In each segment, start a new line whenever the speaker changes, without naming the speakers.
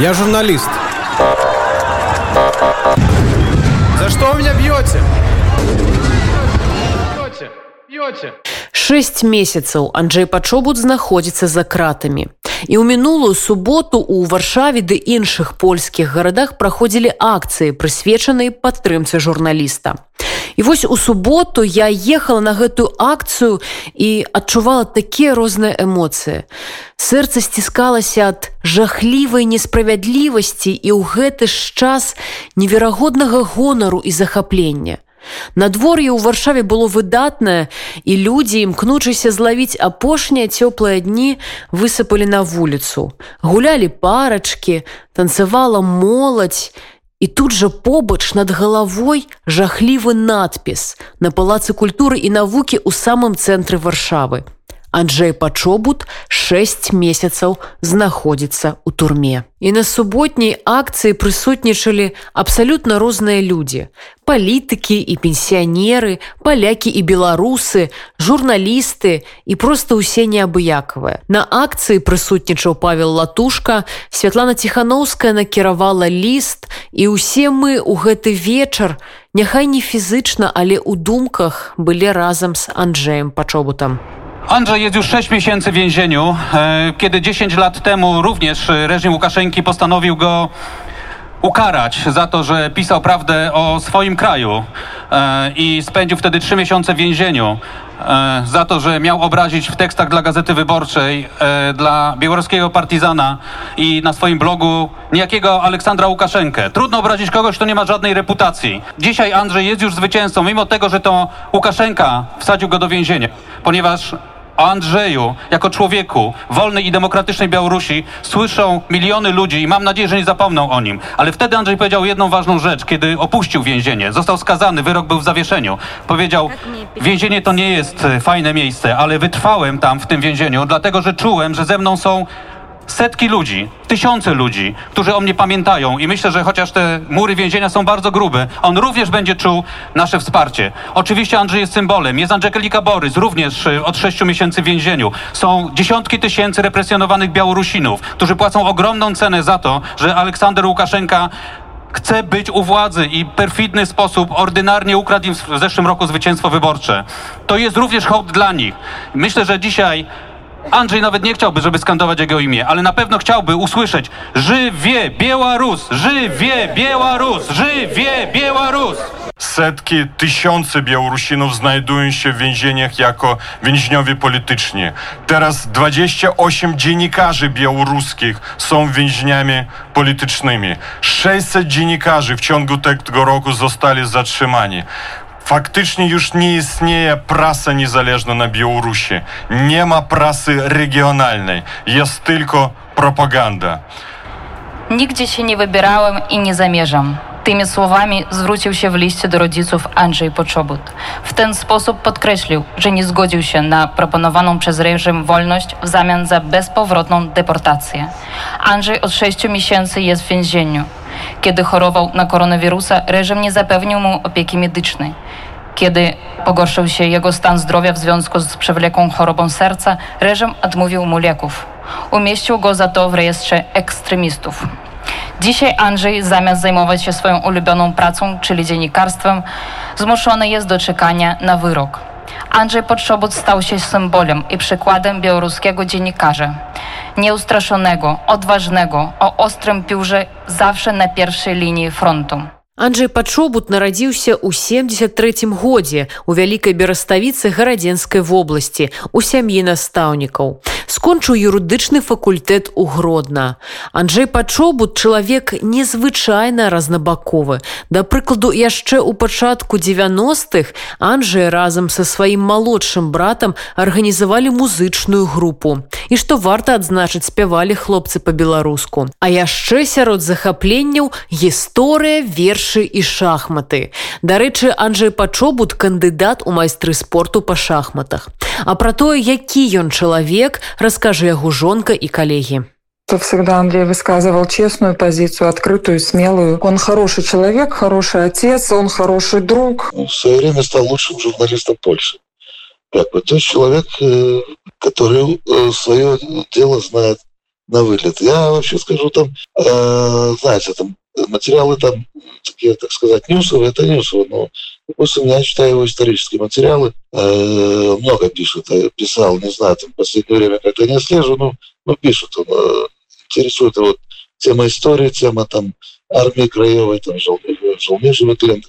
Я журналист. За что вы меня бьете? Бьете,
бьете. Шесть месяцаў Анджей Пачобут знаходзіцца за кратамі. І ў мінулую суботу ў варшаве ды іншых польскіх гарадах праходзілі акцыі, прысвечаныя падтрымцы журналіста. І вось у суботу я ехала на гэтую акцыю і адчувала такія розныя эмоцыі. Сэрца сціскалася ад жахлівай несправядлівасці і ў гэты ж час неверагоднага гонару і захаплення. Надвор'е ў варшаве было выдатнае і людзі імкнучыся злавіць апошнія цёплыя дні высыпалі на вуліцу гулялі парачкі танцавала моладзь і тут жа побач над галавой жахлівы надпіс на палацы культуры і навукі ў самым цэнтры варшавы Анджей Пачобут 6 месяцаў знаходзіцца ў турме. І на суботняй акцыі прысутнічалі абсалютна розныя людзі. Палітыкі і пенсіянеры, палякі і беларусы, журналісты і проста ўсе неабыякавыя. На акцыі прысутнічаў Павел Латушка, Святлана Ціхановская накіравала ліст і ўсе мы ў гэты вечар, няхай не фізычна, але ў думках былі разам з Анджеем Пачобутам.
Andrzej jest już 6 miesięcy w więzieniu, e, kiedy 10 lat temu również reżim Łukaszenki postanowił go ukarać za to, że pisał prawdę o swoim kraju e, i spędził wtedy 3 miesiące w więzieniu e, za to, że miał obrazić w tekstach dla Gazety Wyborczej, dla białoruskiego partyzana i na swoim blogu niejakiego Aleksandra Łukaszenkę. Trudno obrazić kogoś, kto nie ma żadnej reputacji. Dzisiaj Andrzej jest już zwycięzcą, mimo tego, że to Łukaszenka wsadził go do więzienia, ponieważ o Andrzeju jako człowieku wolnej i demokratycznej Białorusi słyszą miliony ludzi i mam nadzieję, że nie zapomną o nim. Ale wtedy Andrzej powiedział jedną ważną rzecz, kiedy opuścił więzienie. Został skazany, wyrok był w zawieszeniu. Powiedział, więzienie to nie jest e, fajne miejsce, ale wytrwałem tam w tym więzieniu, dlatego że czułem, że ze mną są setki ludzi, tysiące ludzi, którzy o mnie pamiętają i myślę, że chociaż te mury więzienia są bardzo grube, on również będzie czuł nasze wsparcie. Oczywiście Andrzej jest symbolem, jest Angelika Borys, również y, od sześciu miesięcy w więzieniu. Są dziesiątki tysięcy represjonowanych Białorusinów, którzy płacą ogromną cenę za to, że Aleksander Łukaszenka chce być u władzy i perfidny sposób ordynarnie ukradł im w zeszłym roku zwycięstwo wyborcze. To jest również hołd dla nich. Myślę, że dzisiaj Andrzej nawet nie chciałby, żeby skandować jego imię, ale na pewno chciałby usłyszeć Żywie Białorus! Żywie Białorus! Żywie Białorus!
Setki, tysiące Białorusinów znajdują się w więzieniach jako więźniowie polityczni. Teraz 28 dziennikarzy białoruskich są więźniami politycznymi. 600 dziennikarzy w ciągu tego roku zostali zatrzymani. Faktycznie już nie istnieje prasa niezależna na Białorusi. Nie ma prasy regionalnej. Jest tylko propaganda.
Nigdzie się nie wybierałem i nie zamierzam. Tymi słowami zwrócił się w liście do rodziców Andrzej Poczobut. W ten sposób podkreślił, że nie zgodził się na proponowaną przez reżim wolność w zamian za bezpowrotną deportację. Andrzej od sześciu miesięcy jest w więzieniu. Kiedy chorował na koronawirusa, reżim nie zapewnił mu opieki medycznej. Kiedy pogorszył się jego stan zdrowia w związku z przewlekłą chorobą serca, reżim odmówił mu leków. Umieścił go za to w rejestrze ekstremistów. Dzisiaj Andrzej, zamiast zajmować się swoją ulubioną pracą, czyli dziennikarstwem, zmuszony jest do czekania na wyrok. Andrzej Podszobot stał się symbolem i przykładem białoruskiego dziennikarza. Nieustraszonego, odważnego, o ostrym piórze, zawsze na pierwszej linii frontu.
Анджей Пачобут нарадзіўся ў 73 годзе у вялікай бераставіцы гарадзенскай вобласці у сям'і настаўнікаў. Скончыў юрыдычны факультэт у гродна. Анджей Пачобут чалавек незвычайна разнабаковы. Да прыкладу яшчэ ў пачатку 90-х Анджей разам са сваім малодшым братам арганізавалі музычную групу. І што варта адзначыць спявалі хлопцы па-беларуску. А яшчэ сярод захапленняў гісторыя верш вершы і шахматы. Дарэчы, Анджей Пачобут кандыдат у майстры спорту па шахматах. А пра тое, які ён чалавек, раскажа яго жонка і калегі.
То всегда Андрей высказывал честную позицию, открытую, смелую. Он хороший человек, хороший отец, он хороший друг.
В свое время стал лучшим журналистом Польши. Как бы, то есть человек, э, который э, свое дело знает на вылет. Я вообще скажу, там, э, знаете, там материалы там такие, так сказать, ньюсовые, это ньюсовые, но, допустим, я читаю его исторические материалы, э, много пишет, я писал, не знаю, там, в последнее время как-то не слежу, но, но пишут, он э, интересует его тема истории, тема там армии краевой, там, желмежевый клиент,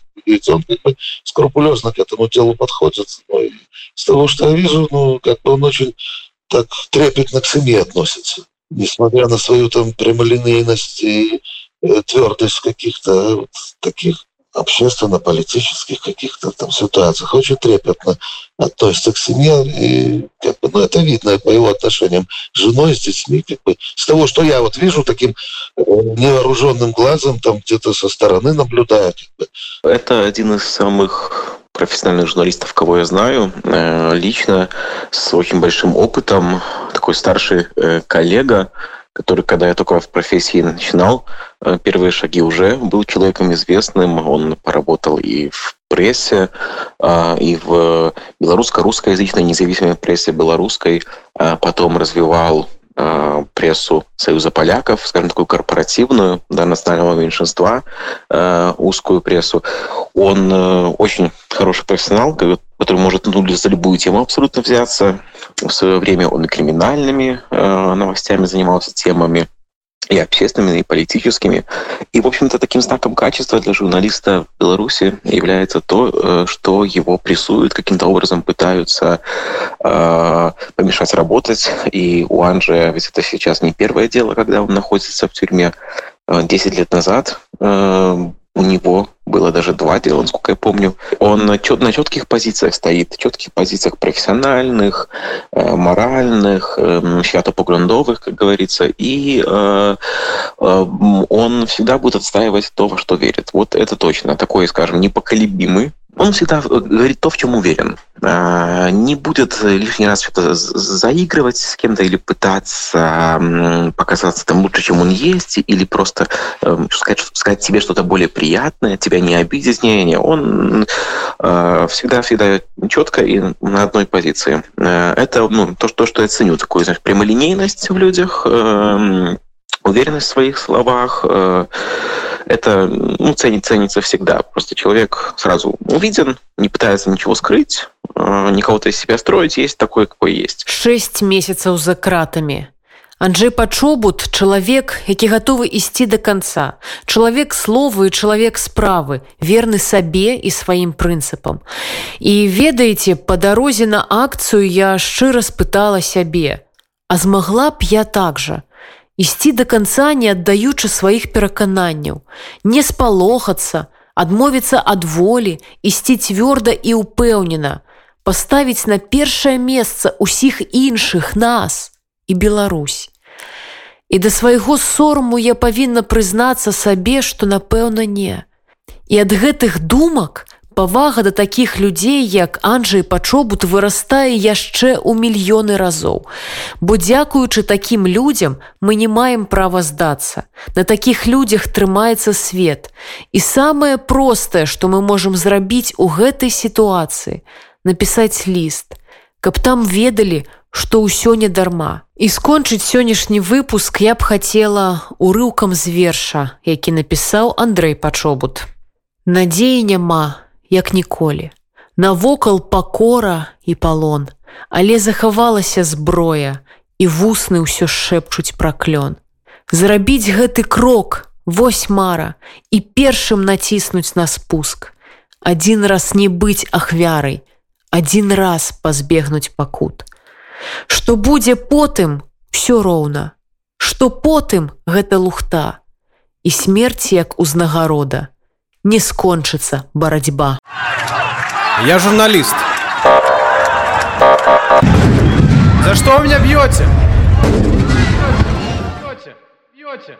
он как бы скрупулезно к этому делу подходит. Ну, с того, что я вижу, ну, как бы он очень так трепетно к семье относится. Несмотря на свою там прямолинейность и э, твердость каких-то вот таких общественно-политических каких-то там ситуациях очень трепетно относится к семье. И как бы, ну, это видно по его отношениям с женой, с детьми. Как бы, с того, что я вот вижу таким э, невооруженным глазом, там где-то со стороны наблюдая. Как
бы. Это один из самых профессиональных журналистов, кого я знаю, э, лично с очень большим опытом, такой старший э, коллега, который, когда я только в профессии начинал, э, первые шаги уже был человеком известным. Он поработал и в прессе, и в белорусско-русскоязычной независимой прессе белорусской, а потом развивал Э, прессу Союза поляков, скажем, такую корпоративную, да, национального меньшинства, узкую прессу. Он э, очень хороший профессионал, который может ну, за любую тему абсолютно взяться. В свое время он и криминальными новостями занимался темами, и общественными, и политическими. И, в общем-то, таким знаком качества для журналиста в Беларуси является то, э, что его прессуют, каким-то образом пытаются э, помешать работать. И у Анжи ведь это сейчас не первое дело, когда он находится в тюрьме. Э, десять лет назад э, у него было даже два дела, насколько я помню. Он на, чет, на четких позициях стоит, четких позициях профессиональных, э, моральных, э, свято-поглядовых, как говорится, и э, э, он всегда будет отстаивать то, во что верит. Вот это точно. Такой, скажем, непоколебимый он всегда говорит то, в чем уверен. А, не будет лишний раз что-то заигрывать с кем-то или пытаться показаться там лучше, чем он есть, или просто эм, сказать, сказать тебе что-то более приятное, тебя не обидеть. Не, не, он всегда-всегда четко и на одной позиции. Э, это ну, то, то, что я ценю, такую знаешь, прямолинейность в людях, эм, уверенность в своих словах, э, это ну, ценит, ценится всегда. Просто человек сразу увиден, не пытается ничего скрыть, э, никого-то из себя строить, есть такой, какой есть.
Шесть месяцев за кратами. Анджей Пачобут чалавек, які гатовы ісці до конца. Чалавек слова і чалавек справы, верны сабе і сваім прынцыпам. І ведаеце, па дарозе на акцыю я шчыра спытала сябе: А змагла б я так жа, ісці до конца не аддаючы сваіх перакананняў, не спалохацца, адмовіцца ад волі, ісці цвёрда і ўпэўнена, паставіць на першае месца ўсіх іншых нас і Беларусь. І да свайго сорму я павінна прызнацца сабе, што напэўна не. І ад гэтых думак, павага да такіх людзей як Анджай пачобут вырастае яшчэ ў мільёны разоў. Бо дзякуючы такім людзям мы не маем права здацца. На такіх людзях трымаецца свет. І самае простае што мы можам зрабіць у гэтай сітуацыі напісаць ліст каб там ведалі што ўсё не дарма. І скончыць сённяшні выпуск я б хацела урыўкам з верша які напісаў Андрей пачобут. Надзеі няма як ніколі. Навокал пакора і палон, але захавалася зброя і вусны ўсё шэпчуць праклён. Зрабіць гэты крок, вось мара і першым націснуць на спуск. Адзін раз не быць ахвярай, адзін раз пазбегнуць пакут. Што будзе потым, все роўна. Што потым гэта лухта і смерць як узнагарода, не скончыцца барацьба.
Я журналист. За что вы меня бьете? Бьете, бьете.